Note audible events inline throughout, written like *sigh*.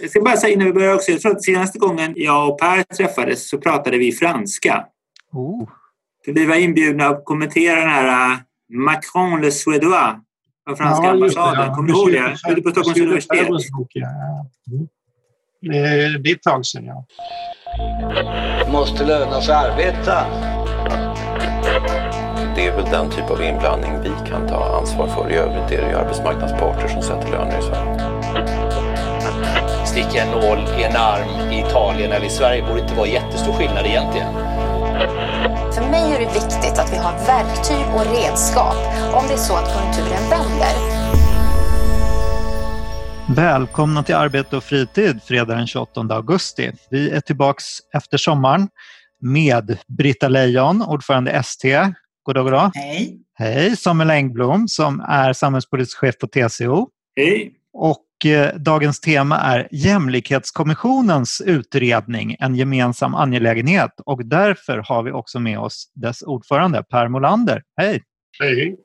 Jag ska bara säga innan vi börjar också, jag tror att senaste gången jag och Per träffades så pratade vi franska. Oh. Vi var inbjudna att kommentera den här äh, Macron le Suédois av franska Ja, ambassaden. ja. Kommer du ihåg det? Ute på Stockholms universitet. Bok, ja. Mm. Det det är ett tag sedan, ja. måste löna sig arbeta. Det är väl den typ av inblandning vi kan ta ansvar för. I övrigt är det ju arbetsmarknadsparter som sätter löner i Sverige. Sticka en nål i en arm i Italien eller i Sverige borde inte vara jättestor skillnad egentligen. För mig är det viktigt att vi har verktyg och redskap om det är så att konjunkturen vänder. Välkomna till Arbete och fritid fredag den 28 augusti. Vi är tillbaks efter sommaren med Britta Lejon, ordförande ST. God dag, god dag. Hej. Hej, Samuel Engblom som är samhällspolitisk chef på TCO. Hej! Och eh, dagens tema är Jämlikhetskommissionens utredning, en gemensam angelägenhet. Och därför har vi också med oss dess ordförande Per Molander. Hej! Hej.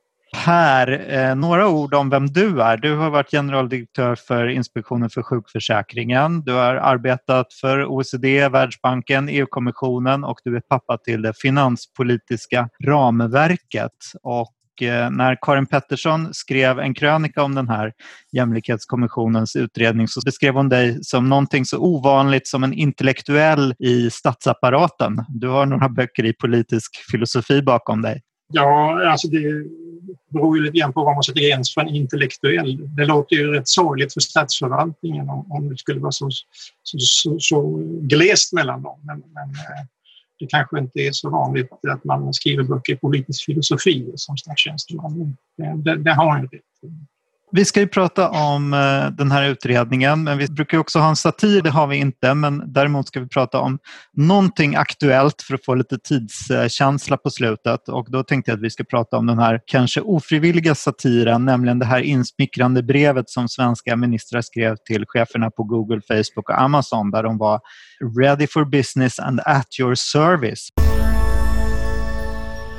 Per, eh, några ord om vem du är. Du har varit generaldirektör för Inspektionen för sjukförsäkringen. Du har arbetat för OECD, Världsbanken, EU-kommissionen och du är pappa till det finanspolitiska ramverket. Och eh, när Karin Pettersson skrev en krönika om den här Jämlikhetskommissionens utredning så beskrev hon dig som någonting så ovanligt som en intellektuell i statsapparaten. Du har några böcker i politisk filosofi bakom dig. Ja, alltså det beror ju lite grann på vad man sätter gräns för en intellektuell. Det låter ju rätt sorgligt för statsförvaltningen om, om det skulle vara så, så, så, så glest mellan dem. Men, men eh, det kanske inte är så vanligt att man skriver böcker i politisk filosofi som statstjänsteman. Det, det, det har han ju rätt. Vi ska ju prata om eh, den här utredningen, men vi brukar också ha en satir, det har vi inte, men däremot ska vi prata om någonting aktuellt för att få lite tidskänsla på slutet och då tänkte jag att vi ska prata om den här kanske ofrivilliga satiren, nämligen det här insmickrande brevet som svenska ministrar skrev till cheferna på Google, Facebook och Amazon där de var ready for business and at your service.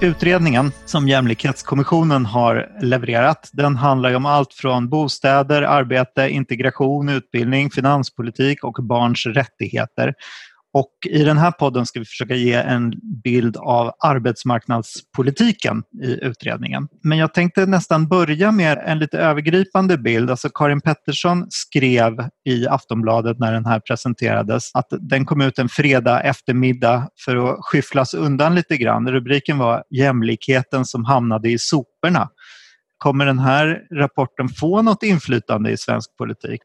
Utredningen som Jämlikhetskommissionen har levererat den handlar ju om allt från bostäder, arbete, integration, utbildning, finanspolitik och barns rättigheter. Och I den här podden ska vi försöka ge en bild av arbetsmarknadspolitiken i utredningen. Men jag tänkte nästan börja med en lite övergripande bild. Alltså Karin Pettersson skrev i Aftonbladet när den här presenterades att den kom ut en fredag eftermiddag för att skyfflas undan lite grann. Rubriken var Jämlikheten som hamnade i soporna. Kommer den här rapporten få något inflytande i svensk politik?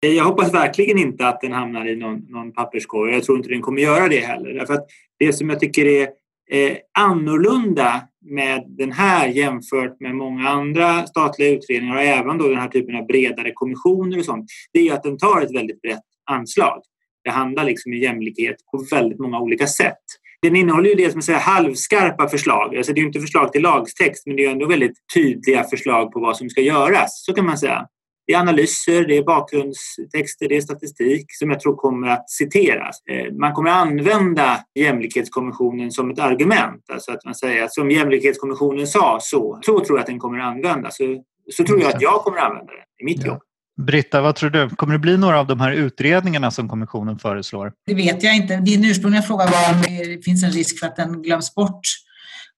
Jag hoppas verkligen inte att den hamnar i någon, någon papperskorg. Jag tror inte den kommer göra det heller. Därför att det som jag tycker är eh, annorlunda med den här jämfört med många andra statliga utredningar och även då den här typen av bredare kommissioner och sånt, det är att den tar ett väldigt brett anslag. Det handlar liksom om jämlikhet på väldigt många olika sätt. Den innehåller ju det som säger halvskarpa förslag. Alltså det är ju inte förslag till lagtext men det är ändå väldigt tydliga förslag på vad som ska göras. Så kan man säga. Det är analyser, det är bakgrundstexter, det är statistik som jag tror kommer att citeras. Eh, Man kommer att använda Jämlikhetskommissionen som ett argument. Alltså att man säger att som Jämlikhetskommissionen sa så, så tror jag att den kommer att användas. Så, så tror jag att jag kommer att använda den i mitt Ja. jobb. Britta, vad tror du? Kommer det bli några av de här utredningarna som kommissionen föreslår? Det vet jag inte. Din ursprungliga fråga var om det finns en risk för att den glöms bort.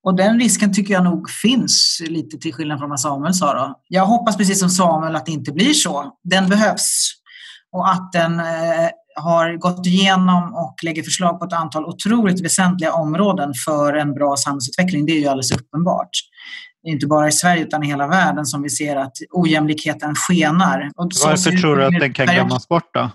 Och den risken tycker jag nog finns, lite till skillnad från vad Samuel sa. Då. Jag hoppas precis som Samuel att det inte blir så. Den behövs. Och att den eh, har gått igenom och lägger förslag på ett antal otroligt väsentliga områden för en bra samhällsutveckling, det är ju alldeles uppenbart. Det är inte bara i Sverige utan i hela världen som vi ser att ojämlikheten skenar. Och Varför tror du att den kan glömmas bort då?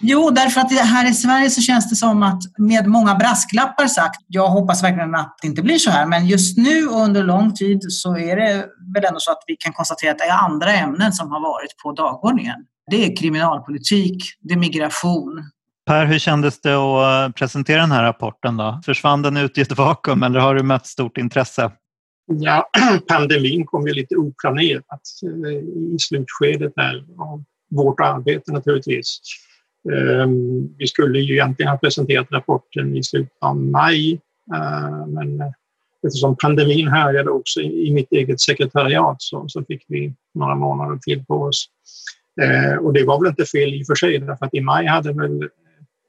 Jo, därför att här i Sverige så känns det som att med många brasklappar sagt, jag hoppas verkligen att det inte blir så här, men just nu och under lång tid så är det väl ändå så att vi kan konstatera att det är andra ämnen som har varit på dagordningen. Det är kriminalpolitik, det är migration. Per, hur kändes det att eh, presentera den här rapporten? då? Försvann den ut i ett vakuum eller har du mött stort intresse? Ja, *clears throat* pandemin kom ju lite oplanerat eh, i slutskedet här av vårt arbete naturligtvis. Ehm, vi skulle ju egentligen ha presenterat rapporten i slutet av maj, ehm, men eh, eftersom pandemin härjade också i mitt eget sekretariat så, så fick vi några månader till på oss. Ehm, och det var väl inte fel i och för sig därför att i maj hade väl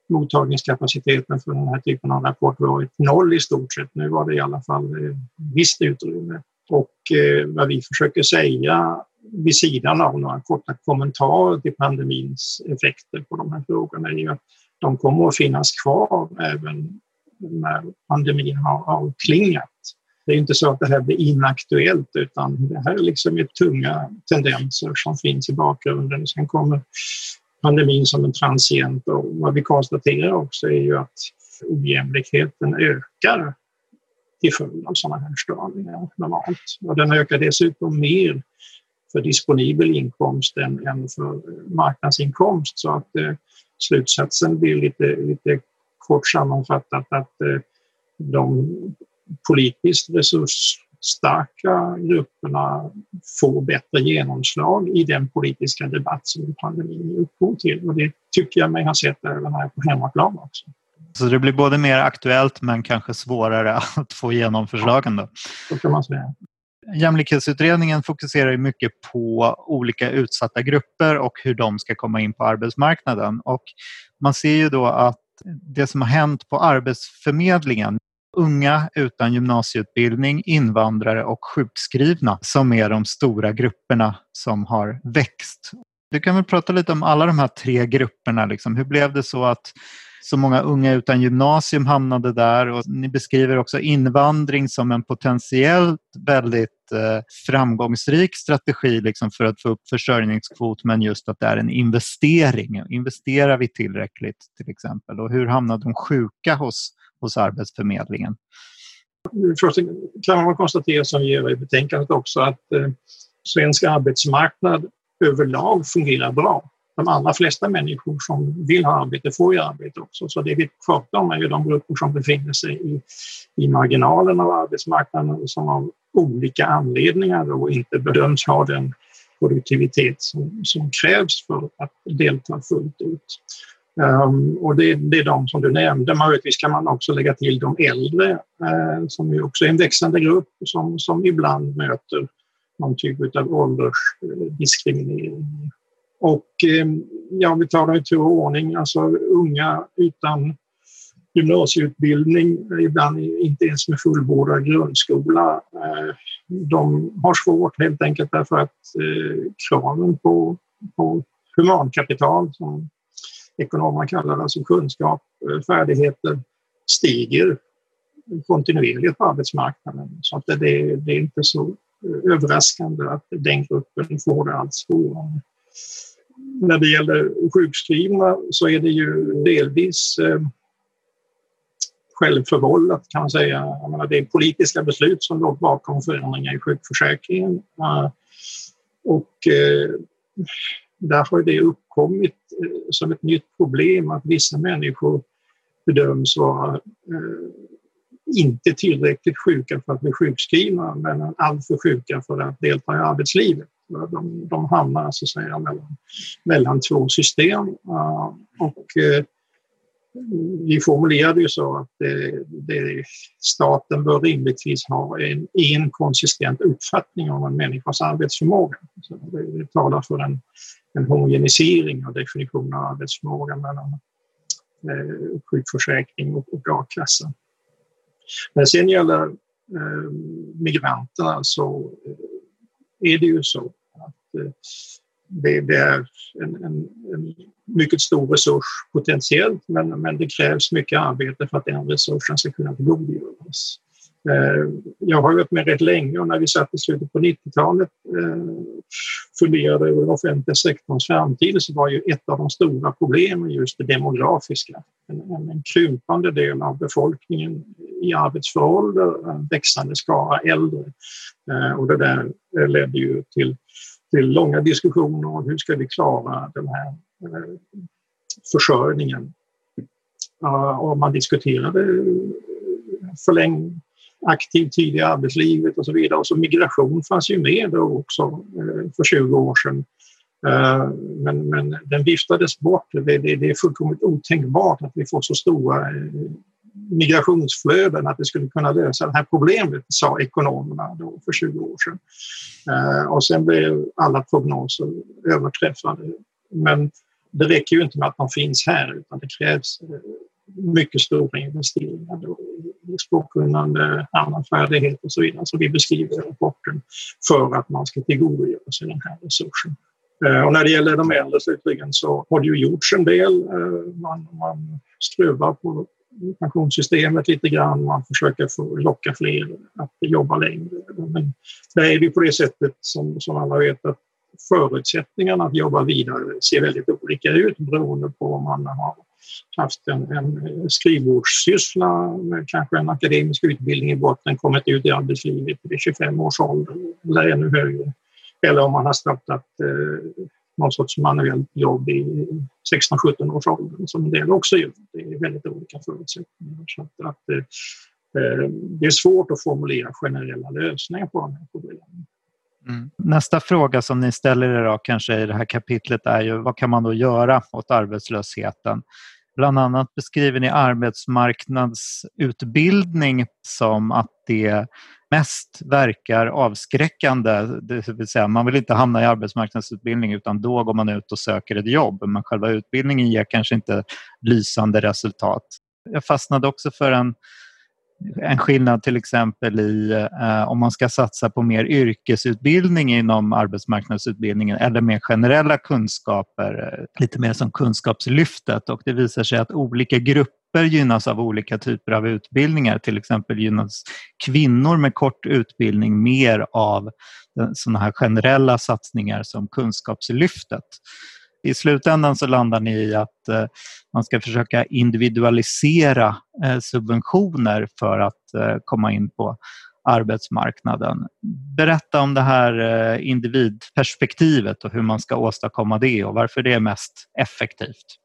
mottagningskapaciteten för den här typen av rapport varit noll i stort sett. Nu var det i alla fall eh, visst utrymme. Och eh, vad vi försöker säga vid sidan av några korta kommentarer till pandemins effekter på de här frågorna är ju att de kommer att finnas kvar även när pandemin har avklingat. Det är inte så att det här blir inaktuellt utan det här är liksom tunga tendenser som finns i bakgrunden. Sen kommer pandemin som en transient och vad vi konstaterar också är ju att ojämlikheten ökar till följd av sådana här störningar normalt. Och den ökar dessutom mer för disponibel inkomst än, än för marknadsinkomst så att eh, slutsatsen blir lite, lite kort sammanfattat att eh, de politiskt resursstarka grupperna får bättre genomslag i den politiska debatt som pandemin ger upphov till. Och det tycker jag mig ha sett även här på hemmaplan också. Så det blir både mer aktuellt men kanske svårare *laughs* att få igenom förslagen? Då. Så kan man säga. Jämlikhetsutredningen fokuserar mycket på olika utsatta grupper och hur de ska komma in på arbetsmarknaden. Och man ser ju då att det som har hänt på Arbetsförmedlingen unga utan gymnasieutbildning, invandrare och sjukskrivna som är de stora grupperna som har växt. Du kan väl prata lite om alla de här tre grupperna. Liksom. Hur blev det så att så många unga utan gymnasium hamnade där och ni beskriver också invandring som en potentiellt väldigt eh, framgångsrik strategi liksom för att få upp försörjningskvot men just att det är en investering. Investerar vi tillräckligt till exempel? Och hur hamnade de sjuka hos, hos Arbetsförmedlingen? Först kan man konstatera som vi gör i betänkandet också att eh, svensk arbetsmarknad överlag fungerar bra de allra flesta människor som vill ha arbete får ju arbete också. Så det vi pratar om är ju de grupper som befinner sig i, i marginalen av arbetsmarknaden och som av olika anledningar då inte bedöms ha den produktivitet som, som krävs för att delta fullt ut. Um, och det, det, är de som du nämnde. Möjligtvis kan man också lägga till de äldre uh, som ju också är en växande grupp som, som ibland möter någon typ av åldersdiskriminering och eh, ja, vi tar det i tur och ordning, alltså unga utan gymnasieutbildning, ibland inte ens med fullbordad grundskola. Eh, de har svårt helt enkelt därför att eh, kraven på, på humankapital, som ekonomerna kallar det, alltså kunskap, färdigheter, stiger kontinuerligt på arbetsmarknaden. Så att det, det är inte så överraskande att den gruppen får det allt svårare när det gäller sjukskrivna så är det ju delvis eh, självförvållat kan man säga. Menar, det är politiska beslut som låg bakom förändringar i sjukförsäkringen. Eh, och eh, där har det uppkommit eh, som ett nytt problem att vissa människor bedöms vara eh, inte tillräckligt sjuka för att bli sjukskrivna men alltför sjuka för att delta i arbetslivet. De, de hamnar så att säga mellan, mellan två system. Och eh, vi formulerade ju så att det, det, staten bör rimligtvis ha en, en konsistent uppfattning om en människas arbetsförmåga. Så det, det talar för en, en homogenisering av definitionen av arbetsförmåga mellan eh, sjukförsäkring och, och a-kassa. När det sen gäller eh, migranterna så alltså, eh, är det ju så Eh, det, det är en, en, en, mycket stor resurs potentiellt men, men det krävs mycket arbete för att den resursen ska kunna tillgodogöras. Eh, jag har varit med rätt länge och när vi satt i slutet på 90-talet eh, funderade över den offentliga sektorns framtid så var ju ett av de stora problemen just det demografiska. En, en krympande del av befolkningen i arbetsför ålder, en växande skara äldre. Och det där ledde ju till till långa diskussioner om hur ska vi klara den här eh, försörjningen. Och man diskuterade eh, förlängd aktiv tid i arbetslivet och så vidare. Och så migration fanns ju med då också eh, för 20 år sedan. Eh, men, men den viftades bort. Det, det, det är fullkomligt otänkbart att vi får så stora migrationsflöden, att det skulle kunna lösa det här problemet, sa ekonomerna då för 20 år sedan. Eh, och sen blev alla prognoser överträffade. Men det räcker ju inte med att de finns här utan det krävs eh, mycket stora investeringar då i språkkunnande, annan färdighet och så vidare som vi beskriver i rapporten för att man ska tillgodogöra sig den här resursen. Eh, och när det gäller de äldre slutligen så har det ju gjorts en del. Eh, man, man skruvar på pensionssystemet lite grann, man försöker få locka fler att jobba längre. Men där är det på det sättet som, som alla vet att förutsättningarna att jobba vidare ser väldigt olika ut beroende på om man har haft en, en skrivbordssyssla med kanske en akademisk utbildning i botten, kommit ut i arbetslivet vid 25 års ålder eller ännu högre. Eller om man har startat eh, någon sorts manuellt jobb i 16-17 års ålder som en del också gör. Det är väldigt olika förutsättningar. Så att, att eh, eh, det är svårt att formulera generella lösningar på de här problemen. Mm. Nästa fråga som ni ställer er då, kanske i det här kapitlet är ju vad kan man då göra åt arbetslösheten? Bland annat beskriver ni arbetsmarknadsutbildning som att det mest verkar avskräckande. Det vill säga, man vill inte hamna i arbetsmarknadsutbildning utan då går man ut och söker ett jobb. Men själva utbildningen ger kanske inte lysande resultat. Jag fastnade också för en en skillnad till exempel i eh, om man ska satsa på mer yrkesutbildning inom arbetsmarknadsutbildningen eller mer generella kunskaper, eh, lite mer som kunskapslyftet och det visar sig att olika grupper gynnas av olika typer av utbildningar. Till exempel gynnas kvinnor med kort utbildning mer av sådana här generella satsningar som kunskapslyftet i slutändan så landar ni i att eh, man ska försöka individualisera eh, subventioner för att eh, komma in på arbetsmarknaden. Berätta om det här eh, individperspektivet och hur man ska åstadkomma det och varför det är mest effektivt.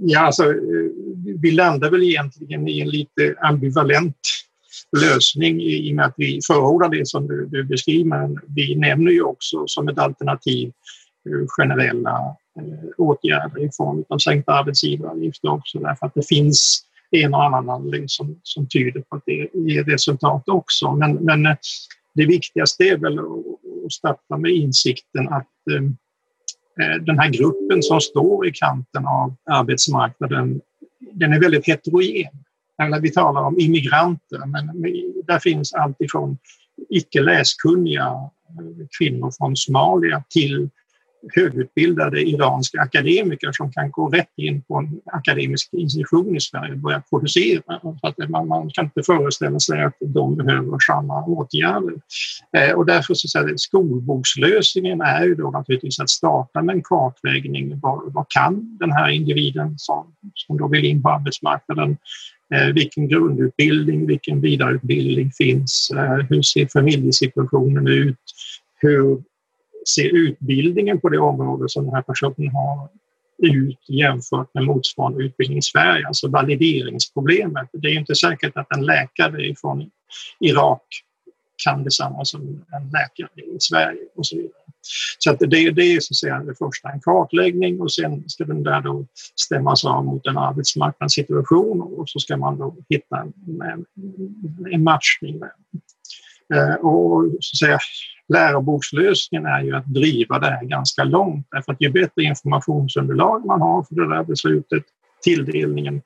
Ja, alltså, eh, vi landar väl egentligen i en lite ambivalent lösning i och med att vi förordar det som du, du beskriver. Men vi nämner ju också som ett alternativ eh, generella Eh, åtgärder i form av sänkta arbetsgivaravgifter också därför att det finns en och annan handling som, som tyder på att det ger resultat också. Men, men eh, det viktigaste är väl att starta med insikten att eh, den här gruppen som står i kanten av arbetsmarknaden, den är väldigt heterogen. När vi talar om immigranter, men där finns allt ifrån icke läskunniga kvinnor från Somalia till högutbildade iranska akademiker som kan gå rätt in på en akademisk institution i Sverige och börja producera. Så att man, man kan inte föreställa sig att de behöver samma åtgärder. Eh, och därför så säger skolbokslösningen är ju då naturligtvis att starta med en kartläggning. Vad, vad kan den här individen som, som då vill in på arbetsmarknaden eh, vilken grundutbildning, vilken vidareutbildning finns? Eh, hur ser familjesituationen ut? Hur ser utbildningen på det område som den här personen har ut jämfört med motsvarande utbildning i Sverige, alltså valideringsproblemet. Det är inte säkert att en läkare från Irak kan detsamma som en läkare i Sverige och så vidare. Så att det, det är så att säga det första, en kartläggning och sen ska den där då stämmas av mot en arbetsmarknadssituation och så ska man då hitta en, en matchning. Där. Eh, och så att säga, lärobokslösningen är ju att driva det här ganska långt. Därför att ju bättre informationsunderlag man har för det där beslutet, tilldelningen,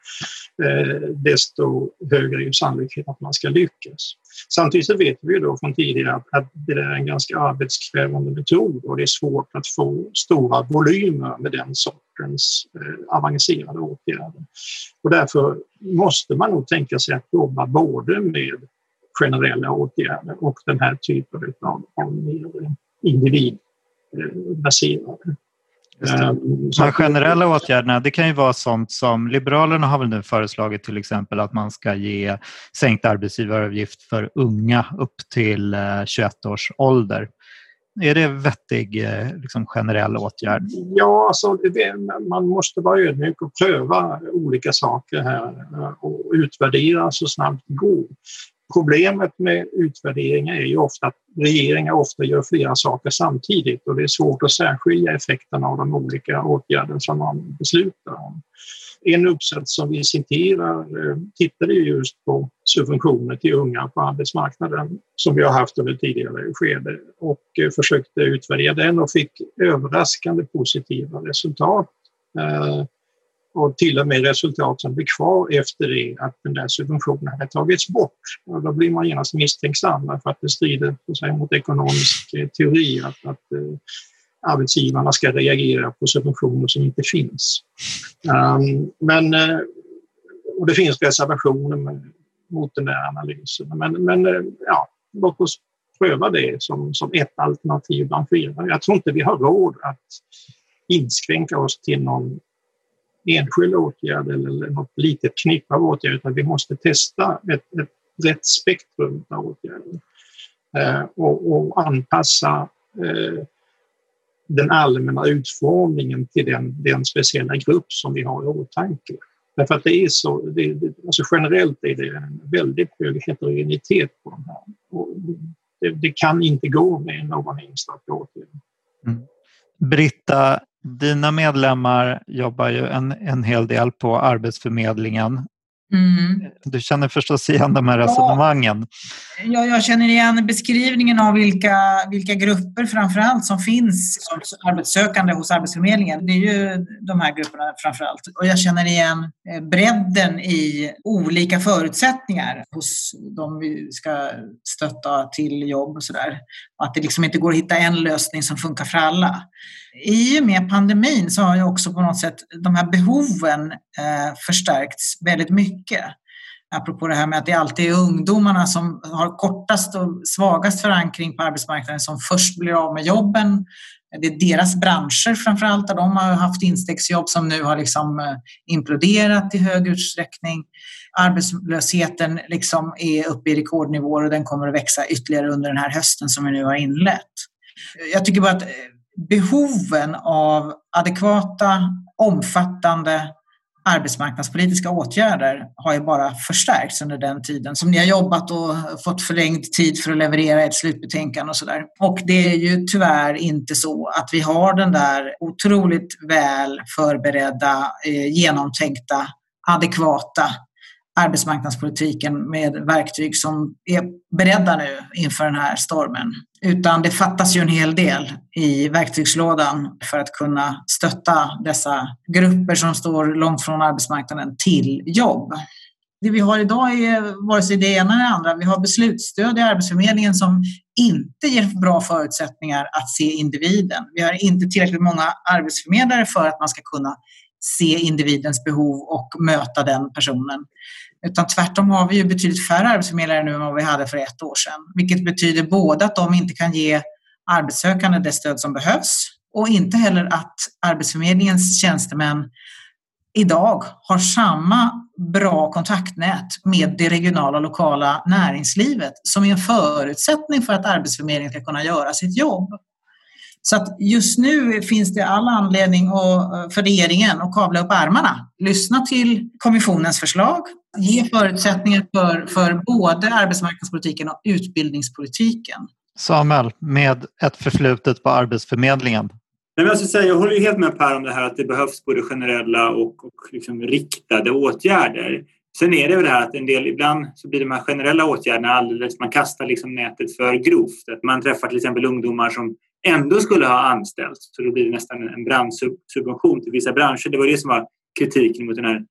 eh, desto högre är sannolikheten att man ska lyckas. Samtidigt så vet vi ju då från tidigare att, att det är en ganska arbetskrävande metod och det är svårt att få stora volymer med den sortens eh, avancerade åtgärder. Och därför måste man nog tänka sig att jobba både med generella åtgärder och den här typen av, av mer individbaserade. De här generella åtgärderna det kan ju vara sånt som Liberalerna har väl nu föreslagit till exempel att man ska ge sänkt arbetsgivaravgift för unga upp till 21 eh, års ålder. Är det en vettig eh, liksom, generell åtgärd? Ja, alltså, man måste vara ödmjuk och pröva olika saker här eh, och utvärdera så snabbt det går. Problemet med utvärderingar är ju ofta att regeringar ofta gör flera saker samtidigt och det är svårt att särskilja effekterna av de olika åtgärder som man beslutar om. En uppsats som vi citerar eh, tittade just på subventioner till unga på arbetsmarknaden som vi har haft under tidigare skede och eh, försökte utvärdera den och fick överraskande positiva resultat. Eh, och till och med resultat som blir kvar efter det att den där subventionen hade tagits bort. Och då blir man genast misstänksam för att det strider säga, mot ekonomisk eh, teori att, att eh, arbetsgivarna ska reagera på subventioner som inte finns. Um, men, uh, och det finns reservationer med, mot den där analysen. Men, men uh, ja, låt oss pröva det som, som ett alternativ bland flera. Jag tror inte vi har råd att inskränka oss till någon enskild åtgärd eller något litet knippe av åtgärder utan vi måste testa ett, ett rätt spektrum av åtgärder eh, och, och anpassa eh, den allmänna utformningen till den, den speciella grupp som vi har i åtanke. Därför att det är så, det, alltså generellt är det en väldigt hög heterogenitet på de här. Och det, det kan inte gå med någon enstaka åtgärd. Mm. Britta, dina medlemmar jobbar ju en, en hel del på Arbetsförmedlingen Mm. Du känner förstås igen de här resonemangen. Ja, jag känner igen beskrivningen av vilka, vilka grupper framförallt som finns som arbetssökande hos Arbetsförmedlingen. Det är ju de här grupperna framförallt. Och jag känner igen eh, bredden i olika förutsättningar hos de vi ska stötta till jobb och sådär. Att det liksom inte går att hitta en lösning som funkar för alla i och med pandemin så har ju också på något sätt de här behoven eh, förstärkts väldigt mycket. Apropå det här med att det alltid är ungdomarna som har kortast och svagast förankring på arbetsmarknaden som först blir av med jobben. Det är deras branscher framför allt där de har haft instegsjobb som nu har liksom eh, imploderat i hög utsträckning. Arbetslösheten liksom är uppe i rekordnivåer och den kommer att växa ytterligare under den här hösten som vi nu har inlett. Jag tycker bara att eh, behoven av adekvata, omfattande arbetsmarknadspolitiska åtgärder har ju bara förstärkts under den tiden som ni har jobbat och fått förlängd tid för att leverera ett slutbetänkande och sådär. Och det är ju tyvärr inte så att vi har den där otroligt väl förberedda, eh, genomtänkta, adekvata arbetsmarknadspolitiken med verktyg som är beredda nu inför den här stormen. Utan det fattas ju en hel del i verktygslådan för att kunna stötta dessa grupper som står långt från arbetsmarknaden till jobb. Det vi har idag är vare sig det ena eller det andra. Vi har beslutsstöd i Arbetsförmedlingen som inte ger bra förutsättningar att se individen. Vi har inte tillräckligt många arbetsförmedlare för att man ska kunna se individens behov och möta den personen. Utan tvärtom har vi ju betydligt färre arbetsförmedlare nu än vad vi hade för ett år sedan. Vilket betyder både att de inte kan ge arbetssökande det stöd som behövs och inte heller att Arbetsförmedlingens tjänstemän idag har samma bra kontaktnät med det regionala och lokala näringslivet som är en förutsättning för att Arbetsförmedlingen ska kunna göra sitt jobb. Så att just nu finns det all anledning för regeringen att kavla upp ärmarna, lyssna till kommissionens förslag, ge förutsättningar för, för både arbetsmarknadspolitiken och utbildningspolitiken. Samuel, med ett förflutet på Arbetsförmedlingen. jag, säga, jag håller helt med Per om det här att det behövs både generella och, och liksom riktade åtgärder. Sen är det väl det här att en del, ibland så blir de här generella åtgärderna alldeles, man kastar liksom nätet för grovt. Att man träffar till exempel ungdomar som ändå skulle ha anställts. Så då blir det nästan en branschsubvention till vissa branscher. Det var det som var kritiken mot den här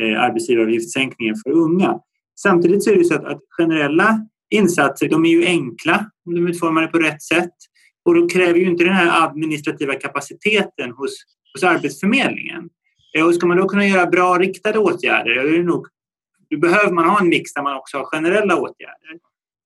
eh, arbetsgivaravgiftssänkningen för unga. Samtidigt så är det så att, att, generella insatser de är ju enkla om de är utformade på rätt sätt. Och de kräver ju inte den här administrativa kapaciteten hos, hos Arbetsförmedlingen. Eh, och ska man då kunna göra bra riktade åtgärder, då, är det nog, då behöver man ha en mix där man också har generella åtgärder.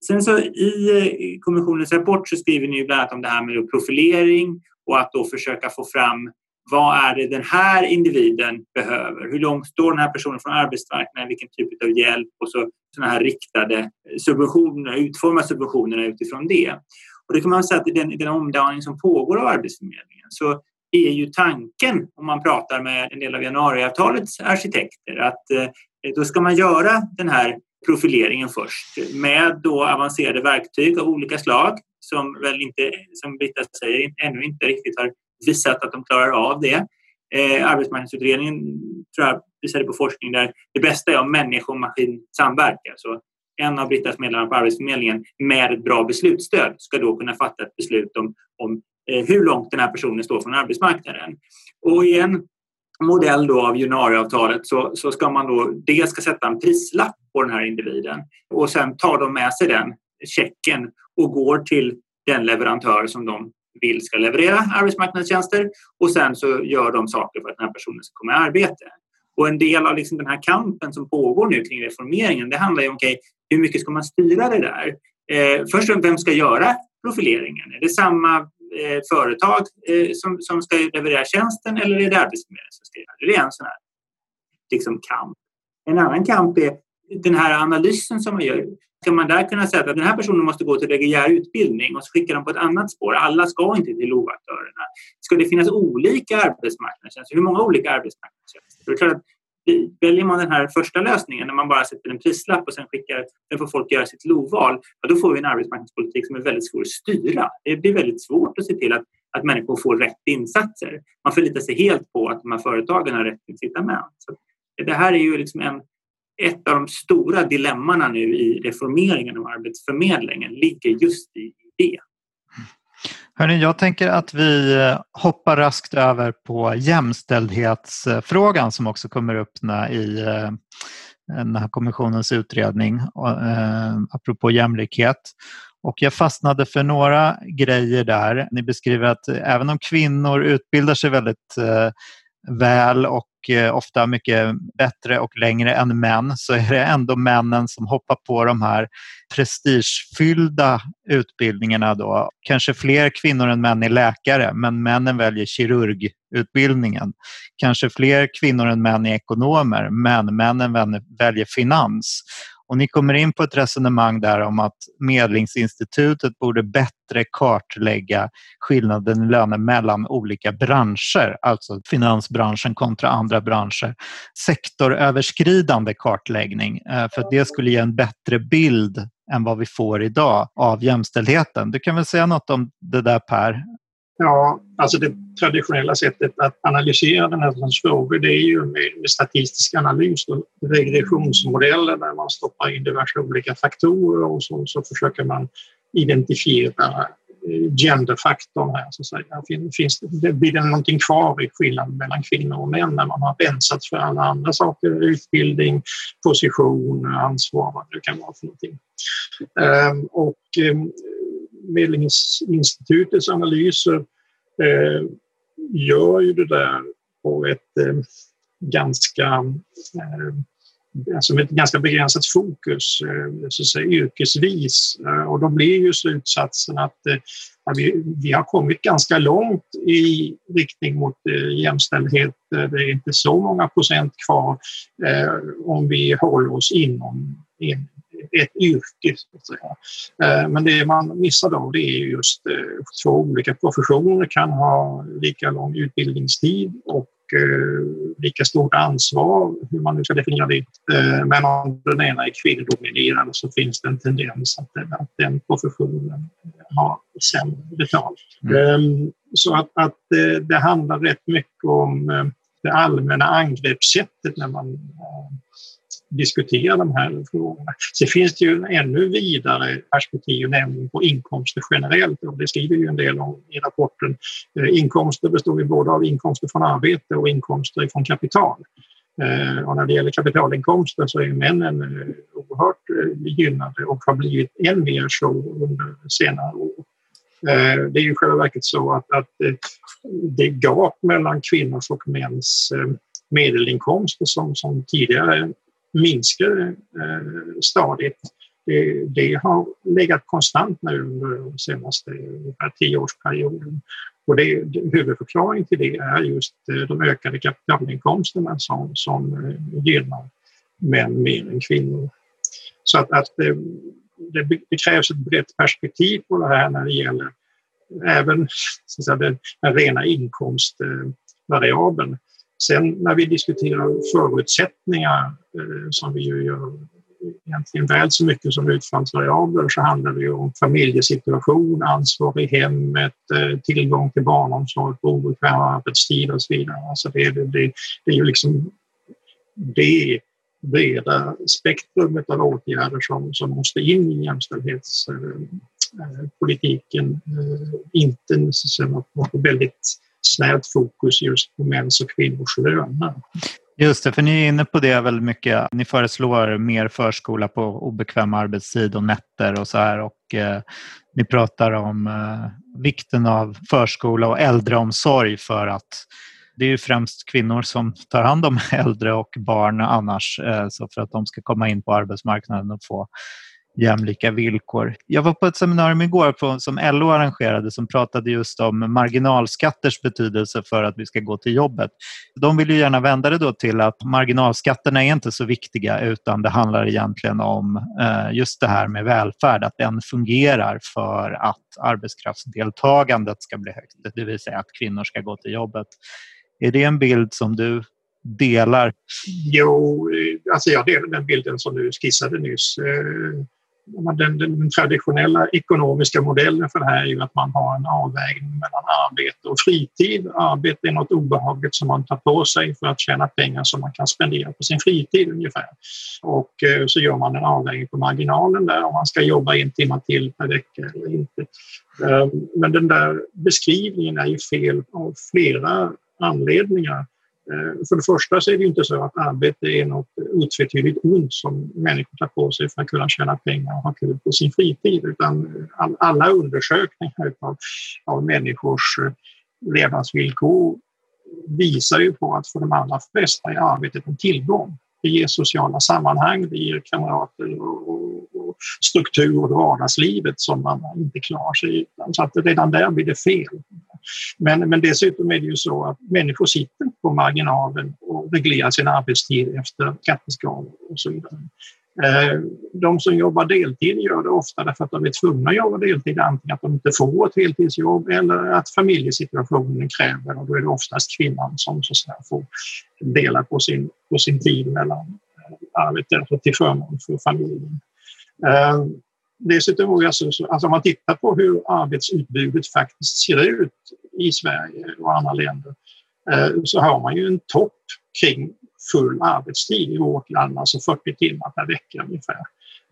Sen så i eh, kommissionens rapport så skriver ni bland annat om det här med profilering och att då försöka få fram vad är det den här individen behöver? Hur långt står den här personen från arbetsmarknaden? Vilken typ av hjälp? Och så sådana här riktade subventioner, utforma subventionerna utifrån det. Och det kan man säga att i den, den omdaning som pågår av Arbetsförmedlingen så är ju tanken, om man pratar med en del av januariavtalets arkitekter, att eh, då ska man göra den här profileringen först med då avancerade verktyg av olika slag som väl inte, som Britta säger, ännu inte riktigt har visat att de klarar av det. Eh, arbetsmarknadsutredningen tror jag visade på forskning där det bästa är om människa och maskin samverkar. Så en av Brittas medlemmar på Arbetsförmedlingen med ett bra beslutsstöd ska då kunna fatta ett beslut om, om eh, hur långt den här personen står från arbetsmarknaden. Och i en modell då av januariavtalet så, så ska man då dels ska sätta en prislapp på den här individen och sen tar de med sig den checken och går till den leverantör som de vill ska leverera arbetsmarknadstjänster och sen så gör de saker för att den här personen ska komma i arbete. Och en del av liksom den här kampen som pågår nu kring reformeringen det handlar ju om okay, hur mycket ska man styra det där? Eh, först vem ska göra profileringen? Är det samma eh, företag eh, som, som ska leverera tjänsten eller är det Arbetsförmedlingen som ska göra det? Det är en sån här liksom, kamp. En annan kamp är den här analysen som man gör. Ska man där kunna säga att den här personen måste gå till reguljär utbildning och så skickar de på ett annat spår. Alla ska inte till LOV-aktörerna. Ska det finnas olika arbetsmarknadstjänster? Hur många olika arbetsmarknadstjänster? Det är klart att väljer man den här första lösningen när man bara sätter en prislapp och sen skickar, sen får folk göra sitt lovval, ja, då får vi en arbetsmarknadspolitik som är väldigt svår att styra. Det blir väldigt svårt att se till att, att människor får rätt insatser. Man förlitar sig helt på att de här företagen har rätt incitament. Så det här är ju liksom en, ett av de stora dilemmana nu i reformeringen av Arbetsförmedlingen ligger just i det. Hörrni, jag tänker att vi eh, hoppar raskt över på jämställdhetsfrågan som också kommer upp i eh, den här kommissionens utredning eh, apropå jämlikhet. Och jag fastnade för några grejer där. Ni beskriver att även om kvinnor utbildar sig väldigt väl och och eh, ofta mycket bättre och längre än män så är det ändå männen som hoppar på de här prestigefyllda utbildningarna. Då. Kanske fler kvinnor än män är läkare men männen väljer kirurgutbildningen. Kanske fler kvinnor än män är ekonomer men männen väljer finans. Och ni kommer in på ett resonemang där om att Medlingsinstitutet borde bättre kartlägga skillnaden i löner mellan olika branscher, alltså finansbranschen kontra andra branscher. Sektoröverskridande kartläggning, eh, för det skulle ge en bättre bild än vad vi får idag av jämställdheten. Du kan väl säga något om det där Per? Ja, alltså det traditionella sättet att analysera den här sortens frågor det är ju med, med statistisk analys och regressionsmodeller där man stoppar in diverse olika faktorer och så, så försöker man identifiera eh, genderfaktorn här. Så att säga. Finns det, blir det någonting kvar i skillnaden mellan kvinnor och män när man har rensat för alla andra saker, utbildning, position, ansvar, vad det kan vara för någonting. Um, och um, Medlingsinstitutets analyser eh, gör ju det där på ett eh, ganska eh, alltså med ett ganska begränsat fokus, eh, så att säga, yrkesvis. Eh, och då blir ju slutsatsen att eh, vi, vi har kommit ganska långt i riktning mot eh, jämställdhet. Eh, det är inte så många procent kvar eh, om vi håller oss inom, ett yrke. Så att säga. Eh, men det man missar då det är just eh, två olika professioner kan ha lika lång utbildningstid och eh, lika stort ansvar, hur man nu ska definiera det. Men om den ena är kvinnodominerad så finns det en tendens att, att den professionen har sämre betalt. Mm. Ehm, så att, att det handlar rätt mycket om det allmänna angreppssättet när man diskutera de här frågorna. Sen finns det ju en ännu vidare perspektiv, nämligen på inkomster generellt. Och det skriver ju en del om i rapporten. Eh, inkomster består ju både av inkomster från arbete och inkomster från kapital. Eh, och när det gäller kapitalinkomster så är männen eh, oerhört gynnade och har blivit än mer så under senare år. Det är ju själva verket så att, att det gap mellan kvinnors och mäns medelinkomster som, som tidigare minskar eh, stadigt. Det, det, har legat konstant nu under den senaste tioårsperioden. Och det, huvudförklaringen till det är just eh, de ökade kapitalinkomsterna som, som eh, gynnar män mer än kvinnor. Så att, att det, det, krävs ett brett perspektiv på det här när det gäller även *laughs* så säga, den, den rena inkomstvariabeln. Sen när vi diskuterar förutsättningar, eh, som vi ju gör egentligen väl så mycket som utfallsvariabler, så handlar det ju om familjesituation, ansvar i hemmet, eh, tillgång till barnomsorg på obekväm arbetstid och så vidare. Alltså det, det, det, är ju liksom det breda spektrumet av åtgärder som, som måste in i jämställdhetspolitiken. Eh, inte något väldigt snävt fokus just på mäns och kvinnors löner. Just det, för ni är inne på det väldigt mycket. Ni föreslår mer förskola på obekväm arbetstid och nätter och så här och eh, ni pratar om eh, vikten av förskola och äldreomsorg för att det är ju främst kvinnor som tar hand om *laughs* äldre och barn annars eh, så för att de ska komma in på arbetsmarknaden och få jämlika villkor. Jag var på ett seminarium igår på, som LO arrangerade som pratade just om marginalskatters betydelse för att vi ska gå till jobbet. De vill ju gärna vända det då till att marginalskatterna är inte så viktiga utan det handlar egentligen om eh, just det här med välfärd, att den fungerar för att arbetskraftsdeltagandet ska bli högt, det vill säga att kvinnor ska gå till jobbet. Är det en bild som du delar? Jo, alltså jag delar den bilden som du skissade nyss. Eh, den, den, traditionella ekonomiska modellen för det här är ju att man har en avvägning mellan arbete och fritid. Arbete är något obehagligt som man tar på sig för att tjäna pengar som man kan spendera på sin fritid ungefär. Och eh, så gör man en avvägning på marginalen där om man ska jobba en timme till per vecka eller inte. Ehm, men den där beskrivningen är ju fel av flera anledningar. Eh, för det första så är det inte så att arbete är något otvetydigt ont som människor tar på sig för att kunna tjäna pengar och ha kul på sin fritid, utan alla undersökningar av, av människors eh, levnadsvillkor visar ju på att för de allra flesta är arbetet en tillgång. Det ger sociala sammanhang, det ger kamrater och, och struktur och vardagslivet som man inte klarar sig utan. Så att redan där blir det fel. Men, men dessutom är det ju så att människor sitter på marginalen och reglerar sin arbetstid efter skatteskalor och så vidare. Eh, de som jobbar deltid gör det ofta därför att de är tvungna att jobba deltid, antingen att de inte får ett heltidsjobb eller att familjesituationen kräver och då är det oftast kvinnan som så att får dela på sin, på sin tid mellan eh, arbetet arbete till förmån för familjen. Eh, Dessutom, alltså, alltså om man tittar på hur arbetsutbudet faktiskt ser ut i Sverige och andra länder eh, så har man ju en topp kring full arbetstid i vårt land, alltså 40 timmar per vecka ungefär.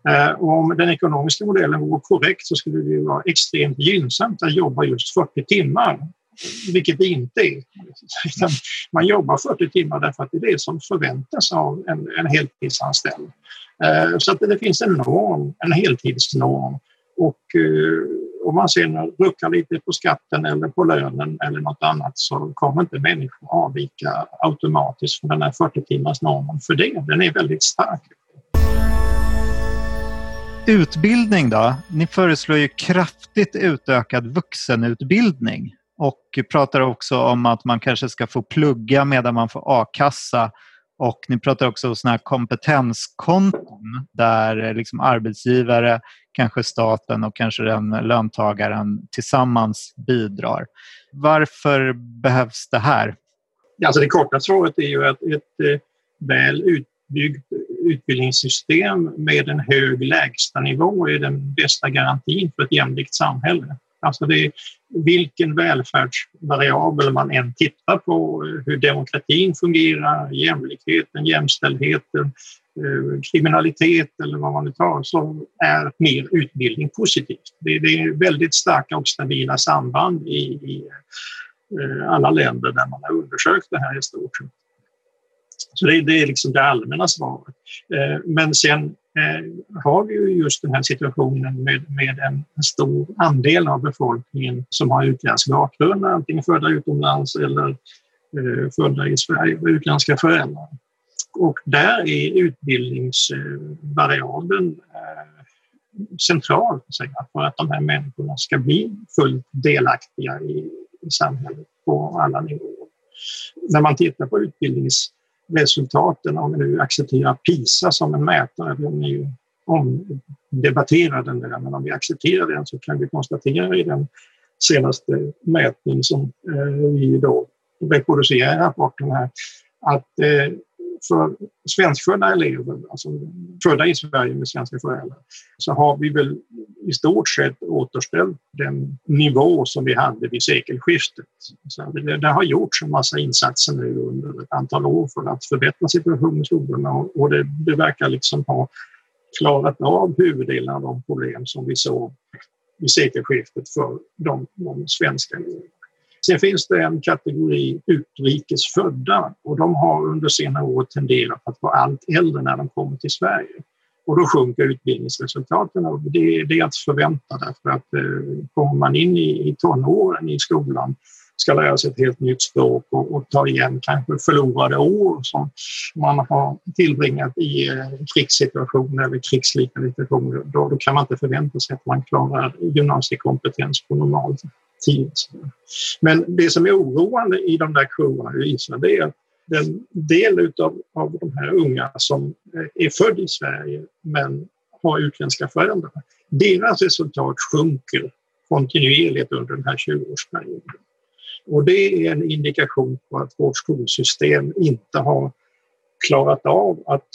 Eh, och om den ekonomiska modellen vore korrekt så skulle det vara extremt gynnsamt att jobba just 40 timmar, vilket det inte är. *laughs* Man jobbar 40 timmar därför att det är det som förväntas av en, en heltidsanställd. Eh, så att det finns en norm, en heltidsnorm. Och eh, om man sen ruckar lite på skatten eller på lönen eller något annat så kommer inte människor avvika automatiskt från den här 40 timmars normen för det. Den är väldigt stark. Utbildning då? Ni föreslår ju kraftigt utökad vuxenutbildning och pratar också om att man kanske ska få plugga medan man får a-kassa och ni pratar också om såna här kompetenskonton där eh, liksom arbetsgivare, kanske staten och kanske den löntagaren tillsammans bidrar. Varför behövs det här? Alltså det korta svaret är ju att ett eh, väl utbyggt utbildningssystem med en hög lägstanivå är den bästa garantin för ett jämlikt samhälle. Alltså det vilken välfärdsvariabel man än tittar på, hur demokratin fungerar, jämlikheten, jämställdheten, eh, kriminalitet eller vad man nu tar, så är mer utbildning positivt. Det, är väldigt starka och stabila samband i, i eh, alla länder där man har undersökt det här i stort sett. Så det, det är liksom det allmänna svaret. Eh, men sen Eh, har vi ju just den här situationen med, med en, stor andel av befolkningen som har utländsk bakgrund, antingen födda utomlands eller eh, födda i Sverige med utländska föräldrar. Och där är utbildningsvariabeln eh, central för att de här människorna ska bli fullt delaktiga i, i samhället på alla nivåer. När man tittar på utbildnings resultaten, om vi nu accepterar PISA som en mätare, den är ju omdebatterad den där, men om vi accepterar den så kan vi konstatera i den senaste mätning som eh, vi då reproducerar i rapporten här, att eh, för svenskfödda elever, alltså födda i Sverige med svenska föräldrar, så har vi väl i stort sett återställt den nivå som vi hade vid sekelskiftet. Så det, det har gjorts en massa insatser nu under ett antal år för att förbättra situationen i skolorna och det, det verkar liksom ha klarat av huvuddelen av de problem som vi såg vid sekelskiftet för de, de svenska eleverna. Sen finns det en kategori utrikes födda och de har under senare år tenderat att vara allt äldre när de kommer till Sverige. Och då sjunker utbildningsresultaten och det, det är att förvänta därför att eh, kommer man in i, i tonåren i skolan ska lära sig ett helt nytt språk och, och, ta igen kanske förlorade år som man har tillbringat i eh, krigssituationer eller krigsliknande situationer, då, då kan man inte förvänta sig att man klarar gymnasiekompetens på normalt tid. Men det som är oroande i de där kurvorna i Israel det är att den del utav, av de här unga som är född i Sverige men har utländska föräldrar, deras resultat sjunker kontinuerligt under den här 20-årsperioden. Och det är en indikation på att vårt skolsystem inte har klarat av att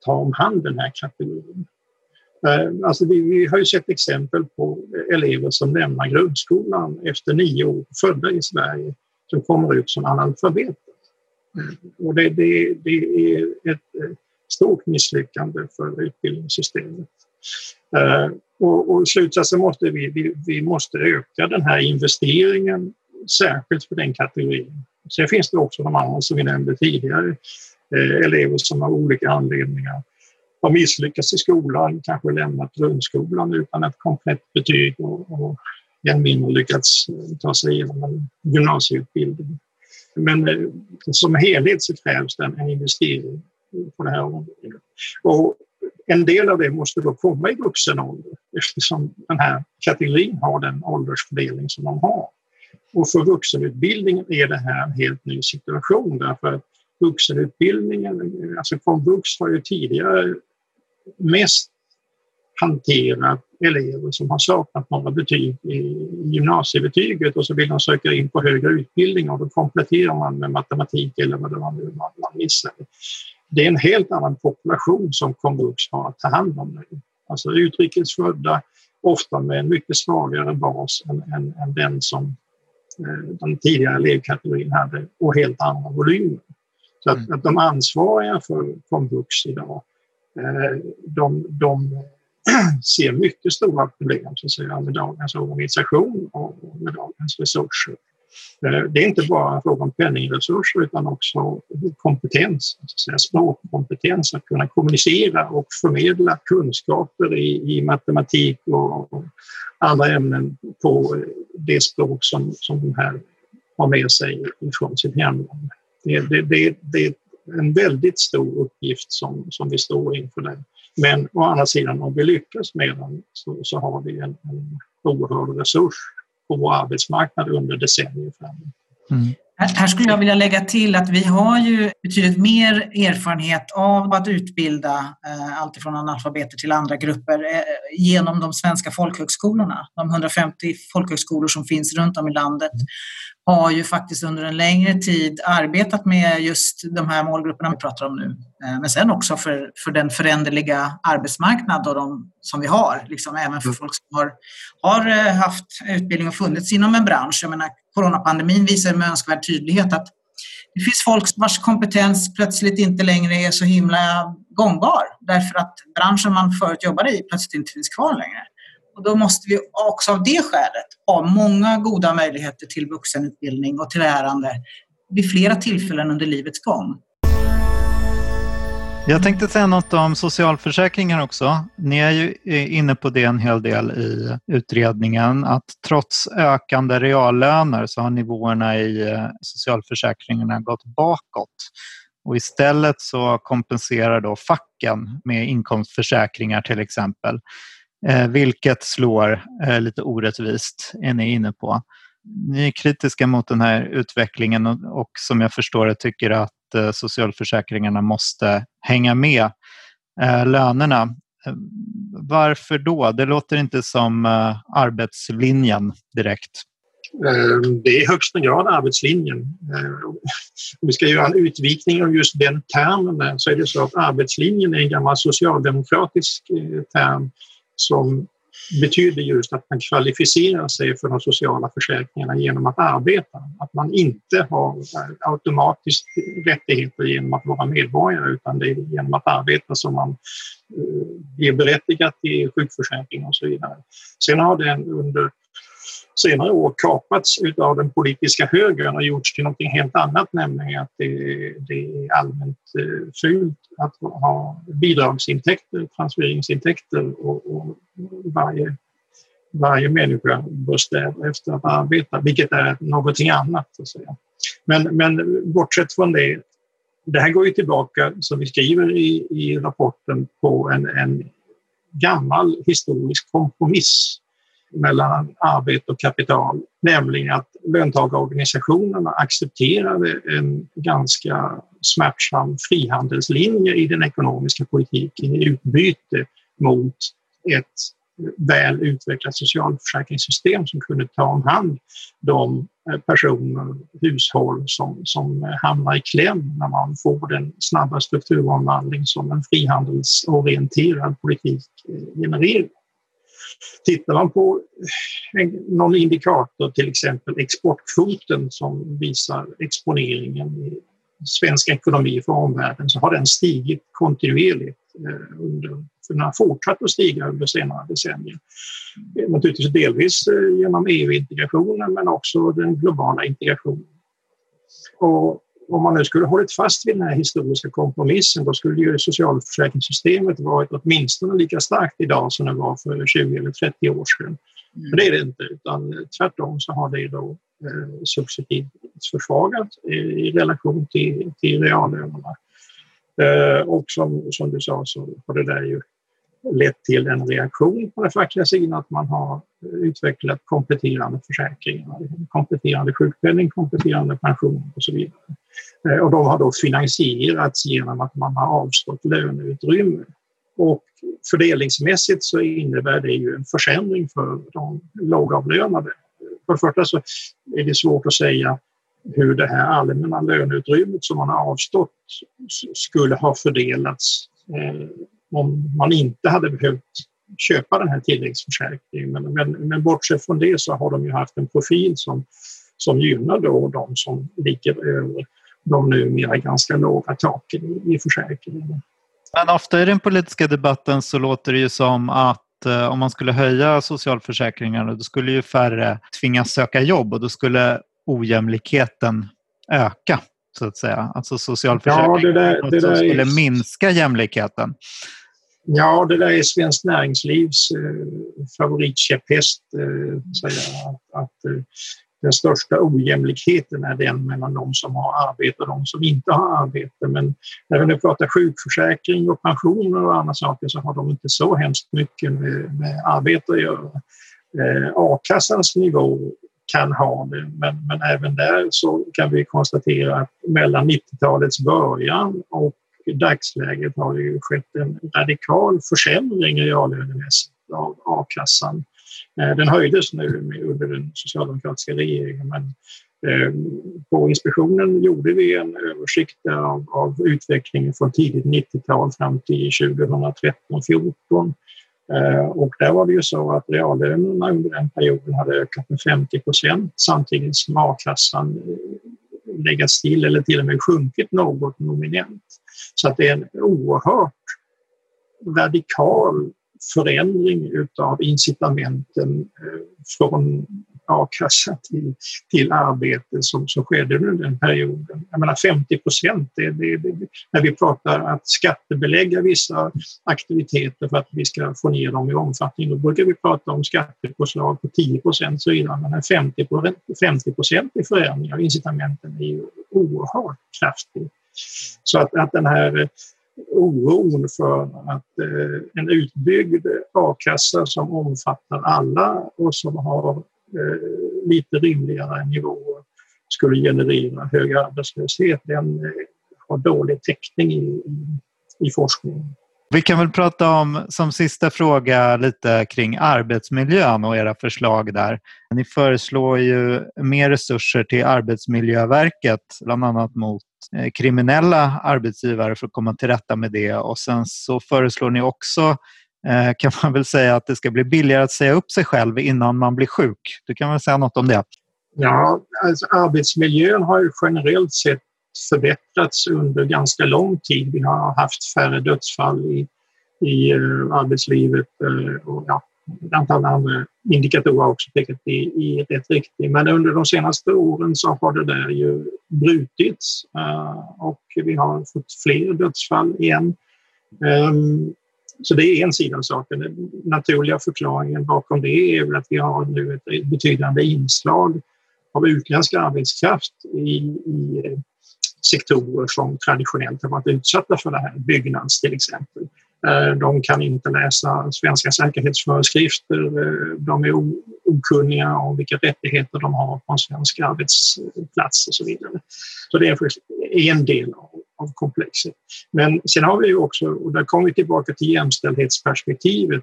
ta om hand den här kategorin. Eh, alltså vi, vi, har ju sett exempel på elever som lämnar grundskolan efter nio år, födda i Sverige, som kommer ut som analfabeter. Och det, det, det är ett eh, stort misslyckande för utbildningssystemet. Eh, och, och slutsatsen måste vi, vi, vi måste öka den här investeringen särskilt för den kategorin. Sen finns det också de andra som vi nämnde tidigare, elever som av olika anledningar har misslyckats i skolan, kanske lämnat grundskolan utan ett komplett betyg och, och än mindre lyckats ta sig igenom en gymnasieutbildning. Men eh, som helhet så krävs det en investering på det här området. Och en del av det måste då komma i vuxen ålder eftersom den här kategorin har den åldersfördelning som de har. Och för vuxenutbildningen är det här en helt ny situation därför att vuxenutbildningen, alltså komvux har ju tidigare mest hanterat elever som har saknat några betyg i gymnasiebetyget och så vill de söka in på högre utbildning och då kompletterar man med matematik eller vad det var nu man, man missade. Det är en helt annan population som komvux har att ta hand om nu. Alltså utrikesfödda, ofta med en mycket svagare bas än, än, än den som Eh, den tidigare elevkategorin hade och helt andra volymer. Så att, mm. att de ansvariga för komvux idag, Eh, de, de *clears throat* ser mycket stora problem så att säga, med dagens organisation och med dagens resurser. Eh, det är inte bara en fråga om penningresurser utan också kompetens, säga, språkkompetens, att kunna kommunicera och förmedla kunskaper i, i matematik och andra ämnen på det språk som, som de här har med sig från sitt hemland. Det, det, det, det är en väldigt stor uppgift som, som vi står inför där. Men å andra sidan, om vi lyckas med den så, så har vi en, en oerhörd resurs på vår arbetsmarknad under decennier framåt. Mm. Här skulle jag vilja lägga till att vi har ju betydligt mer erfarenhet av att utbilda eh, alltifrån analfabeter till andra grupper eh, genom de svenska folkhögskolorna. De 150 folkhögskolor som finns runt om i landet har ju faktiskt under en längre tid arbetat med just de här målgrupperna vi pratar om nu. Eh, men sen också för, för den föränderliga arbetsmarknad och de, som vi har, liksom även för folk som har, har haft utbildning och funnits inom en bransch. Jag menar, coronapandemin visar med önskvärd tydlighet att det finns folk vars kompetens plötsligt inte längre är så himla gångbar därför att branschen man förut jobbade i plötsligt inte finns kvar längre. Och då måste vi också av det skälet ha många goda möjligheter till vuxenutbildning och till lärande vid flera tillfällen under livets gång. Jag tänkte säga något om socialförsäkringar också. Ni är ju inne på det en hel del i utredningen att trots ökande reallöner så har nivåerna i eh, socialförsäkringarna gått bakåt. Och istället så kompenserar då facken med inkomstförsäkringar till exempel eh, vilket slår eh, lite orättvist, är ni inne på. Ni är kritiska mot den här utvecklingen och som jag förstår det tycker att att eh, socialförsäkringarna måste hänga med eh, lönerna. Eh, varför då? Det låter inte som arbetslinjen direkt. Det är i högsta grad arbetslinjen. Om vi ska göra en utvikning av just den termen så är det så att arbetslinjen är en gammal socialdemokratisk term som betyder just att man kvalificerar sig för de sociala försäkringarna genom att arbeta. Att man inte har automatiskt rättigheter genom att vara medborgare utan det är genom att arbeta som man eh, blir berättigad till sjukförsäkring och så vidare. Sen har den under senare år kapats av den politiska högern och gjorts till något helt annat, nämligen att det, det är allmänt eh, fult att ha bidragsintäkter, transfereringsintäkter och, och varje, varje människa bör sträva efter att arbeta, vilket är någonting annat. Så att säga. Men, men bortsett från det, det här går ju tillbaka, som vi skriver i, i rapporten, på en, en gammal historisk kompromiss mellan arbete och kapital, nämligen att löntagarorganisationerna accepterade en ganska smärtsam frihandelslinje i den ekonomiska politiken i utbyte mot ett väl utvecklat socialförsäkringssystem som kunde ta om hand de eh, personer, hushåll som, som hamnar i kläm när man får den snabba strukturomvandling som en frihandelsorienterad politik eh, genererar. Tittar man på eh, någon indikator, till exempel exportkvoten som visar exponeringen i svensk ekonomi för omvärlden, så har den stigit kontinuerligt eh, under, för den har fortsatt att stiga under senare decennier. Eh, naturligtvis delvis eh, genom EU-integrationen men också den globala integrationen. Och om man nu skulle hållit fast vid den här historiska kompromissen då skulle ju socialförsäkringssystemet varit åtminstone lika starkt idag som det var för 20 eller 30 år sedan. Mm. Men det är det inte, utan tvärtom så har det då eh, successivt försvagats i, i relation till, till reallönerna. Eh, och som, som du sa så har det där ju lett till en reaktion på den fackliga sidan att man har utvecklat kompletterande försäkringar, kompletterande sjukpenning, kompletterande pension och så vidare. Eh, och de har då finansierats genom att man har avstått löneutrymme. Och fördelningsmässigt så innebär det ju en försämring för de lågavlönade. För det första så är det svårt att säga hur det här allmänna löneutrymmet som man har avstått skulle ha fördelats eh, om man inte hade behövt köpa den här tilläggsförsäkringen. Men, men, men bortsett från det så har de ju haft en profil som, som gynnar då de som ligger över de numera ganska låga taken i, i försäkringen. Men ofta i den politiska debatten så låter det ju som att eh, om man skulle höja socialförsäkringarna då skulle ju färre tvingas söka jobb och då skulle ojämlikheten öka så att säga. Alltså socialförsäkringarna ja, det där, det där skulle är... minska jämlikheten. Ja, det där är Svenskt Näringslivs eh, favoritkäpphäst. Eh, att, att eh, den största ojämlikheten är den mellan de som har arbete och de som inte har arbete. Men när vi nu pratar sjukförsäkring och pensioner och andra saker så har de inte så hemskt mycket med, med arbete att göra. Eh, A-kassans nivå kan ha det, men, men även där så kan vi konstatera att mellan 90-talets början och dagsläget har det ju skett en radikal försämring reallönemässigt av a-kassan. Eh, den höjdes nu under den socialdemokratiska regeringen men eh, på inspektionen gjorde vi en översikt av, av utvecklingen från tidigt 90-tal fram till 2013-14. Eh, och där var det ju så att reallönerna under den perioden hade ökat med 50 procent samtidigt som a-kassan eh, legat still eller till och med sjunkit något nominellt. Så att det är en oerhört radikal förändring utav incitamenten eh, från a-kassa till, till arbete som, som skedde under den perioden. Jag menar 50 procent, det, det, det, när vi pratar att skattebelägga vissa aktiviteter för att vi ska få ner dem i omfattning, då brukar vi prata om skattepåslag på 10 procent så vidare. Men en 50 procentig förändring av incitamenten är ju oerhört kraftig. Så att, att den här oron för att eh, en utbyggd a-kassa som omfattar alla och som har Eh, lite rimligare nivåer skulle generera hög arbetslöshet, den eh, har dålig täckning i, i, forskningen. Vi kan väl prata om, som sista fråga, lite kring arbetsmiljön och era förslag där. Ni föreslår ju mer resurser till Arbetsmiljöverket, bland annat mot eh, kriminella arbetsgivare för att komma till rätta med det och sen så föreslår ni också Eh, kan man väl säga att det ska bli billigare att säga upp sig själv innan man blir sjuk. Du kan väl säga något om det? Ja, alltså arbetsmiljön har ju generellt sett förbättrats under ganska lång tid. Vi har haft färre dödsfall i, i eh, arbetslivet eh, och ja, ett antal andra indikatorer har också pekat i, i rätt riktning. Men under de senaste åren så har det där ju brutits och vi har fått fler dödsfall igen. Um, så det är en sida av saken. Den naturliga förklaringen bakom det är väl att vi har nu ett betydande inslag av utländsk arbetskraft i, i eh, sektorer som traditionellt har varit utsatta för det här, byggnads till exempel. Eh, de kan inte läsa svenska säkerhetsföreskrifter. Eh, de är okunniga om vilka rättigheter de har på en svensk arbetsplats och så vidare. Så det är en del av av komplexet. Men sen har vi också, och där kommer vi tillbaka till jämställdhetsperspektivet,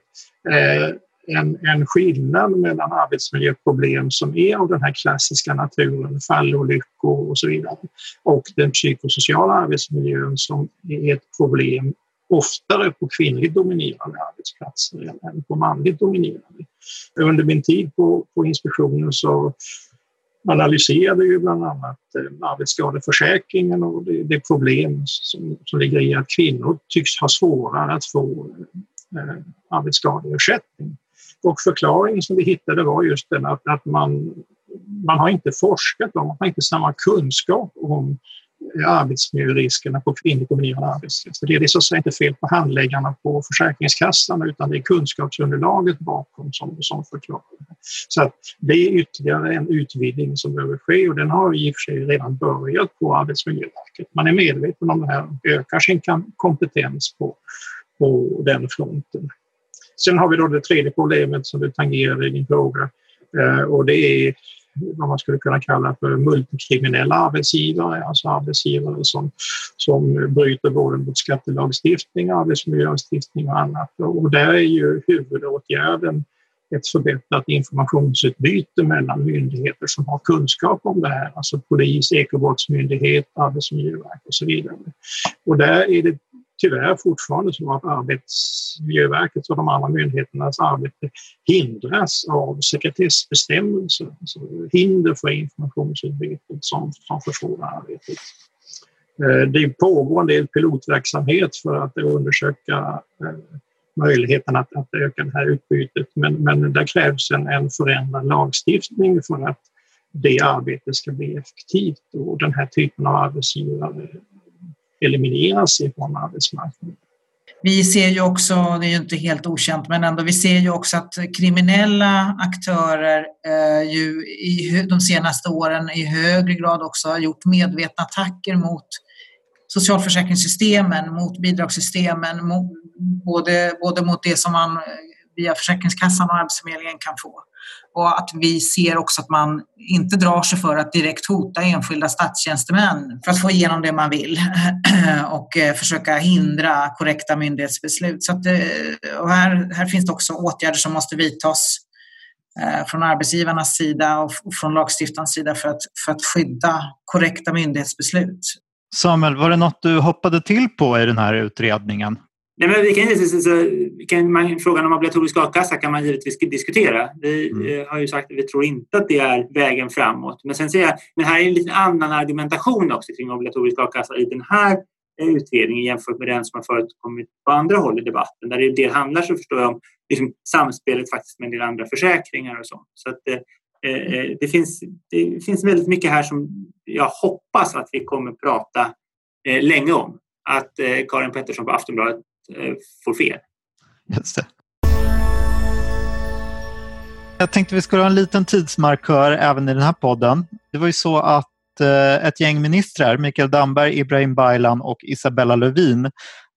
eh, en, en skillnad mellan arbetsmiljöproblem som är av den här klassiska naturen, fallolyckor och så vidare, och den psykosociala arbetsmiljön som är ett problem oftare på kvinnligt dominerade arbetsplatser än på manligt dominerade. Under min tid på, på inspektionen så analyserade ju bland annat eh, arbetsskadeförsäkringen och det, det problem som, som ligger i att kvinnor tycks ha svårare att få eh, arbetsskadeersättning. Och förklaringen som vi hittade var just den att, att man, man har inte forskat om, man har inte samma kunskap om Eh, arbetsmiljöriskerna på kvinnligt dominerade. Det är så att säga inte fel på handläggarna på Försäkringskassan utan det är kunskapsunderlaget bakom som, som förklarar det. Så att det är ytterligare en utvidgning som behöver ske och den har i och för sig redan börjat på Arbetsmiljöverket. Man är medveten om det här och ökar sin kompetens på, på den fronten. Sen har vi då det tredje problemet som du tangerade i din fråga eh, och det är vad man skulle kunna kalla för multikriminella arbetsgivare, alltså arbetsgivare som, som bryter både mot skattelagstiftning, arbetsmiljölagstiftning och annat. Och där är ju huvudåtgärden ett förbättrat informationsutbyte mellan myndigheter som har kunskap om det här, alltså polis, ekobrottsmyndighet, arbetsmiljöverk och så vidare. Och där är det tyvärr fortfarande så att Arbetsmiljöverkets och de andra myndigheternas arbete hindras av sekretessbestämmelser, alltså hinder för informationsutbytet som, som försvårar arbetet. Eh, det pågår en del pilotverksamhet för att undersöka eh, möjligheten att, att öka det här utbytet men, men det krävs en, en förändrad lagstiftning för att det arbetet ska bli effektivt och den här typen av arbetsgivare elimineras ifrån arbetsmarknaden. Vi ser ju också, det är ju inte helt okänt, men ändå, vi ser ju också att kriminella aktörer eh, ju i de senaste åren i högre grad också har gjort medvetna attacker mot socialförsäkringssystemen, mot bidragssystemen, mot, både, både mot det som man via Försäkringskassan och Arbetsförmedlingen kan få. Och att vi ser också att man inte drar sig för att direkt hota enskilda statstjänstemän för att få igenom det man vill *clears throat* och eh, försöka hindra korrekta myndighetsbeslut. Så att, eh, och här, här finns det också åtgärder som måste vidtas eh, från arbetsgivarnas sida och från lagstiftarens sida för att, för att skydda korrekta myndighetsbeslut. Samuel, var det något du hoppade till på i den här utredningen? Nej, men vi kan, så, så, kan man, frågan om obligatorisk a-kassa kan man givetvis diskutera. Vi mm. Eh, har ju sagt att vi tror inte att det är vägen framåt. Men sen säger jag, men här är en lite annan argumentation också kring obligatorisk a-kassa i den här eh, utredningen jämfört med den som har förekommit på andra håll i debatten. Där det, det handlar så förstår jag om liksom, samspelet faktiskt med en del andra försäkringar och sånt. Så att, eh, eh, det, finns, det finns väldigt mycket här som jag hoppas att vi kommer prata eh, länge om. Att Karin Pettersson på Aftonbladet Eh, får fel. Just det. Jag tänkte vi skulle ha en liten tidsmarkör även i den här podden. Det var ju så att eh, ett gäng ministrar, Mikael Damberg, Ibrahim Baylan och Isabella Lövin,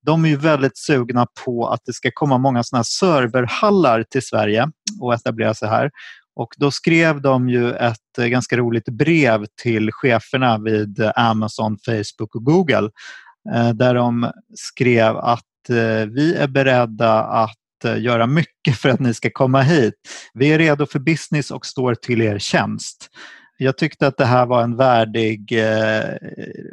de är ju väldigt sugna på att det ska komma många sådana serverhallar till Sverige och etablera sig här. Och då skrev de ju ett eh, ganska roligt brev till cheferna vid eh, Amazon, Facebook och Google eh, där de skrev att Eh, vi är beredda att eh, göra mycket för att ni ska komma hit. Vi är redo för business och står till er tjänst. Jag tyckte att det här var en värdig, eh,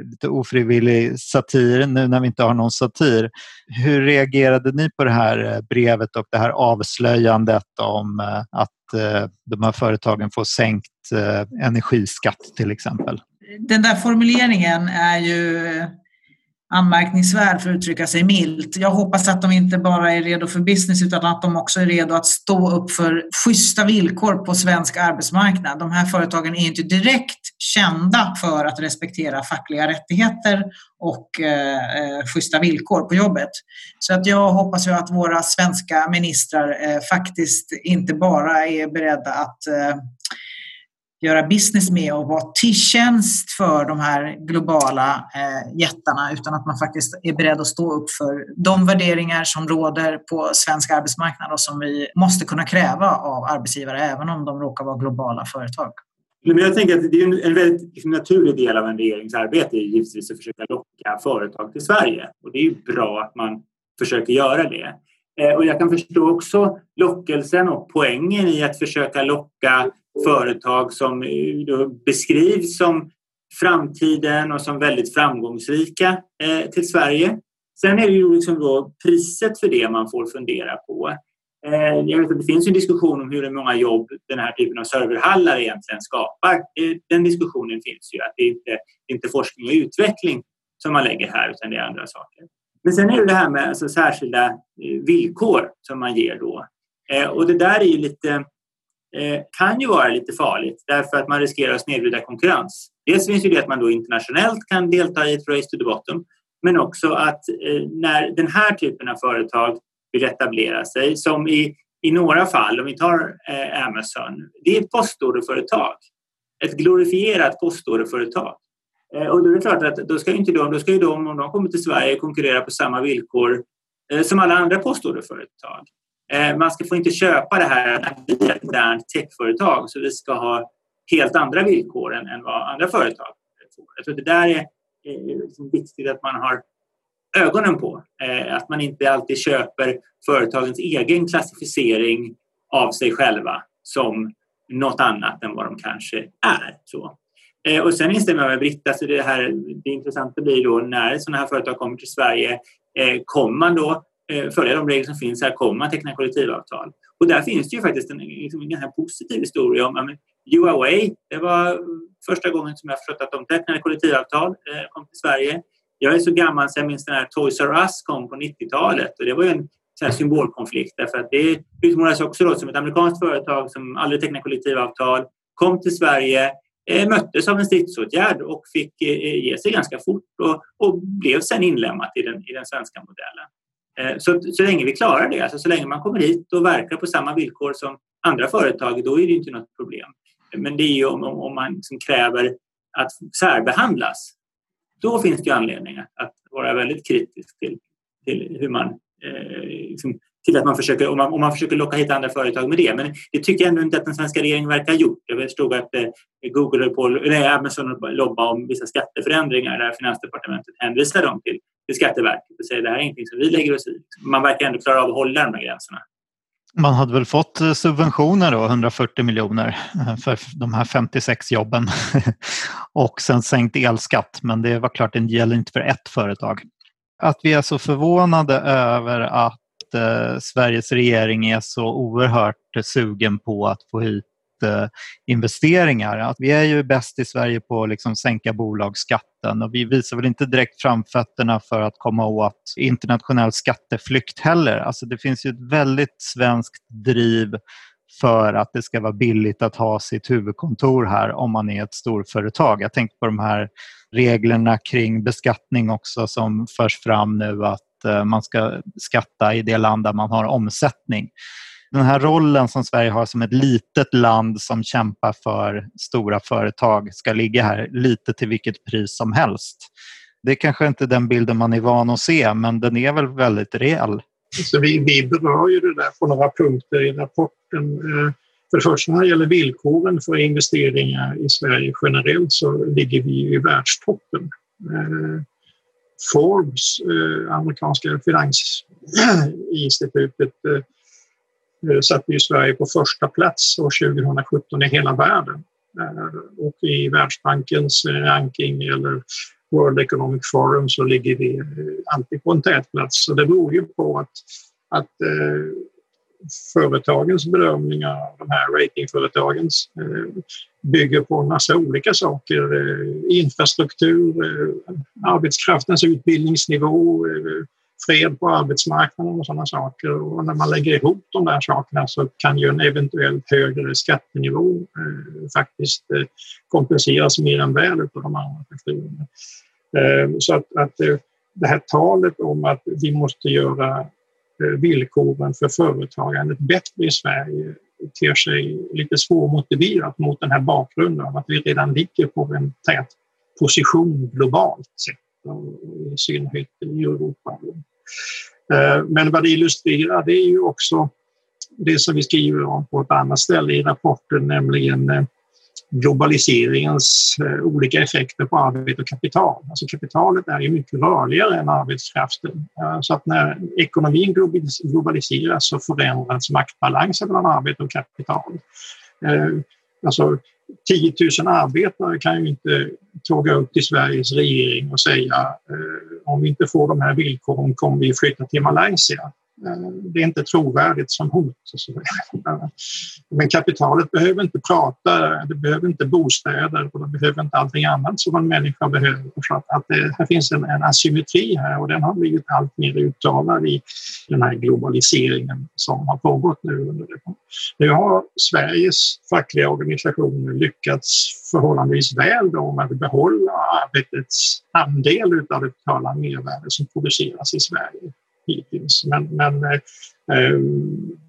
lite ofrivillig satir nu när vi inte har någon satir. Hur reagerade ni på det här eh, brevet och det här avslöjandet om eh, att eh, de här företagen får sänkt eh, energiskatt till exempel? Den där formuleringen är ju anmärkningsvärd för att uttrycka sig milt. Jag hoppas att de inte bara är redo för business utan att de också är redo att stå upp för schyssta villkor på svensk arbetsmarknad. De här företagen är inte direkt kända för att respektera fackliga rättigheter och eh, eh schyssta villkor på jobbet. Så att jag hoppas ju att våra svenska ministrar eh, faktiskt inte bara är beredda att eh, göra business med och vara till tjänst för de här globala eh, jättarna utan att man faktiskt är beredd att stå upp för de värderingar som råder på svensk arbetsmarknad och som vi måste kunna kräva av arbetsgivare även om de råkar vara globala företag. Men jag tänker att det är en väldigt liksom, naturlig del av en regerings arbete givetvis att försöka locka företag till Sverige. Och det är ju bra att man försöker göra det. Eh, och jag kan förstå också lockelsen och poängen i att försöka locka företag som eh, beskrivs som framtiden och som väldigt framgångsrika eh, till Sverige. Sen är det ju liksom då priset för det man får fundera på. Eh, jag vet att det finns en diskussion om hur många jobb den här typen av serverhallar egentligen skapar. Eh, den diskussionen finns ju, att det inte är inte forskning och utveckling som man lägger här utan det är andra saker. Men sen är det det här med alltså särskilda villkor som man ger då. Och det där är ju lite, Eh, kan ju vara lite farligt därför att man riskerar att snedvrida konkurrens. Dels finns ju det att man då internationellt kan delta i ett race to the bottom men också att eh, när den här typen av företag vill etablera sig, som i, i några fall, om vi tar eh, Amazon, det är ett postorderföretag. Ett glorifierat postorderföretag. Och då är det klart att då ska, inte de, då ska ju de, om de kommer till Sverige, konkurrera på samma villkor som alla andra postorderföretag. Eh, man ska få inte köpa det här att är ett modernt techföretag så vi ska ha helt andra villkor än, än vad andra företag får. Jag tror det där är, är liksom viktigt att man har ögonen på. Eh, att man inte alltid köper företagens egen klassificering av sig själva som något annat än vad de kanske är. Så. Eh, och sen instämmer jag med Britta, så det, här, det intressanta blir då när sådana här företag kommer till Sverige, eh, kommer man då Eh, följa de regler som finns här, kommer man teckna kollektivavtal? Och där finns det ju faktiskt en, liksom en ganska positiv historia om men, Huawei, det var första gången som jag förstått att de tecknade kollektivavtal, eh, kom till Sverige. Jag är så gammal så jag minns när Toys R Us kom på 90-talet och det var ju en här, symbolkonflikt därför att det utmålades också då som ett amerikanskt företag som aldrig tecknade kollektivavtal, kom till Sverige, Eh, möttes av en stridsåtgärd och fick eh, ge sig ganska fort och, och blev sen inlemmat i den, i den svenska modellen. Eh, så, så länge vi klarar det, alltså så länge man kommer hit och verkar på samma villkor som andra företag, då är det inte något problem. Men det är ju om, om man liksom kräver att särbehandlas, då finns det anledning att, att vara väldigt kritisk till, till hur man eh, liksom till att man försöker, om man, om man försöker locka hit andra företag med det. Men det tycker jag ändå inte att den svenska regeringen verkar ha gjort. Jag förstod att eh, Google Google på, nej, Amazon lobbar om vissa skatteförändringar där Finansdepartementet hänvisar dem till, till Skatteverket och säger att det här är ingenting som vi lägger oss i. Man verkar ändå klara av att hålla de här gränserna. Man hade väl fått eh, subventioner då, 140 miljoner eh, för de här 56 jobben *laughs* och sen sänkt elskatt men det var klart, det gäller inte för ett företag. Att vi är så förvånade över att eh, Sveriges regering är så oerhört sugen på att få hit investeringar. Att vi är ju bäst i Sverige på att liksom sänka bolagsskatten och vi visar väl inte direkt framfötterna för att komma åt internationell skatteflykt heller. Alltså det finns ju ett väldigt svenskt driv för att det ska vara billigt att ha sitt huvudkontor här om man är ett storföretag. Jag tänker på de här reglerna kring beskattning också som förs fram nu att eh, man ska skatta i det land där man har omsättning. Den här rollen som Sverige har som ett litet land som kämpar för stora företag ska ligga här lite till vilket pris som helst. Det är kanske inte den bilden man är van att se, men den är väl väldigt reell. Så vi, vi berör ju det där på några punkter i rapporten. Eh, för det första när det gäller villkoren för investeringar i Sverige generellt så ligger vi i världstoppen. Eh, Forbes, eh, amerikanska finansinstitutet, *clears throat* Eh, satte ju Sverige på första plats år 2017 i hela världen eh, Och i Världsbankens ranking eller World Economic Forum så ligger vi eh, alltid på en tätplats. Så det beror ju på att, att företagens bedömningar, de här ratingföretagens, bygger på en massa olika saker. Infrastruktur, arbetskraftens utbildningsnivå, fred på arbetsmarknaden och sådana saker. Och när man lägger ihop de där sakerna så kan ju en eventuellt högre skattenivå eh, faktiskt eh, kompenseras mer än väl av de andra faktorerna. Eh, så att, att eh, det här talet om att vi måste göra eh, villkoren för företagandet bättre i Sverige ter sig lite svårmotiverat mot den här bakgrunden av att vi redan ligger på en tät position globalt sett, i synnerhet i Europa. Eh, men vad det illustrerar det är ju också det som vi skriver om på ett annat ställe i rapporten, nämligen eh, globaliseringens eh, olika effekter på arbete och kapital. Alltså kapitalet är ju mycket rörligare än arbetskraften. Så att när ekonomin globaliseras så förändras maktbalansen mellan arbete och kapital. Alltså 10 000 arbetare kan ju inte tåga upp till Sveriges regering och säga eh, om vi inte får de här villkoren kommer vi flytta till Malaysia. Det är inte trovärdigt som hot. Men kapitalet behöver inte prata, det behöver inte bostäder och det behöver inte allting annat som en människa behöver. Så att, det, här finns en, en asymmetri här och den har blivit allt mer uttalad i den här globaliseringen som har pågått nu. Under det. Nu har Sveriges fackliga organisationer lyckats förhållandevis väl med att behålla arbetets andel av det totala mervärde som produceras i Sverige hittills. Men, men eh,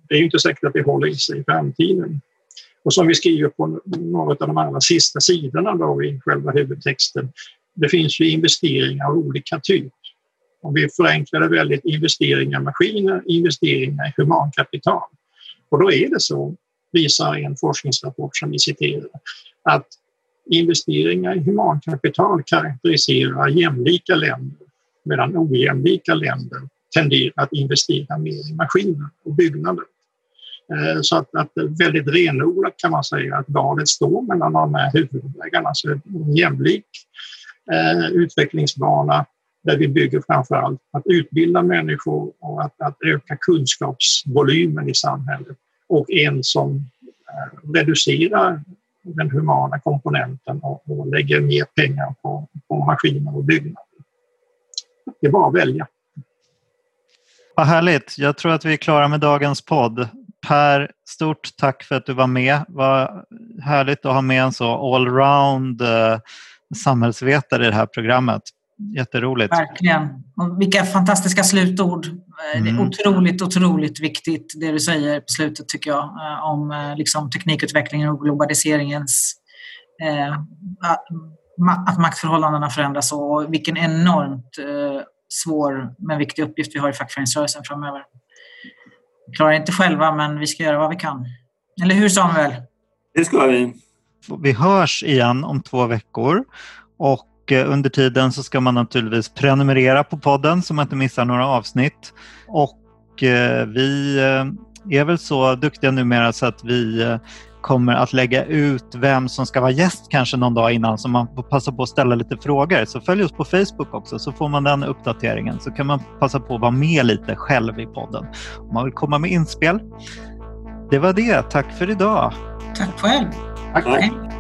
det är inte säkert att det håller i sig i framtiden. Och som vi skriver på några av de allra sista sidorna då i själva huvudtexten, det finns ju investeringar av olika typ. Om vi förenklar det väldigt, investeringar i maskiner, investeringar i humankapital. Och då är det så, visar en forskningsrapport som vi citerar, att investeringar i humankapital karaktäriserar jämlika länder medan ojämlika länder tenderar att investera mer i maskiner och byggnader. Eh, så att, att väldigt renodlat kan man säga att valet står mellan de här huvudvägarna. Så en jämlik eh, utvecklingsbana där vi bygger framför allt att utbilda människor och att, att öka kunskapsvolymen i samhället och en som eh, reducerar den humana komponenten och, och lägger mer pengar på, på maskiner och byggnader. Det är bara att välja. Vad härligt. Jag tror att vi är klara med dagens podd. Per, stort tack för att du var med. Vad härligt att ha med en så allround eh, samhällsvetare i det här programmet. Jätteroligt. Verkligen. Och vilka fantastiska slutord. Mm. Det är otroligt, otroligt viktigt det du säger på slutet tycker jag eh, om liksom, teknikutvecklingen och globaliseringens eh, att maktförhållandena förändras och vilken enormt eh, svår men viktig uppgift vi har i fackföreningsrörelsen framöver. Vi klarar inte själva, men vi ska göra vad vi kan. Eller hur Samuel? Det ska vi. Vi hörs igen om två veckor och eh, under tiden så ska man naturligtvis prenumerera på podden så man inte missar några avsnitt. Och eh, vi eh, är väl så duktiga numera så att vi kommer att lägga ut vem som ska vara gäst kanske någon dag innan så man får passa på att ställa lite frågor. Så följ oss på Facebook också så får man den uppdateringen så kan man passa på att vara med lite själv i podden om man vill komma med inspel. Det var det. Tack för idag. Tack själv. Tack.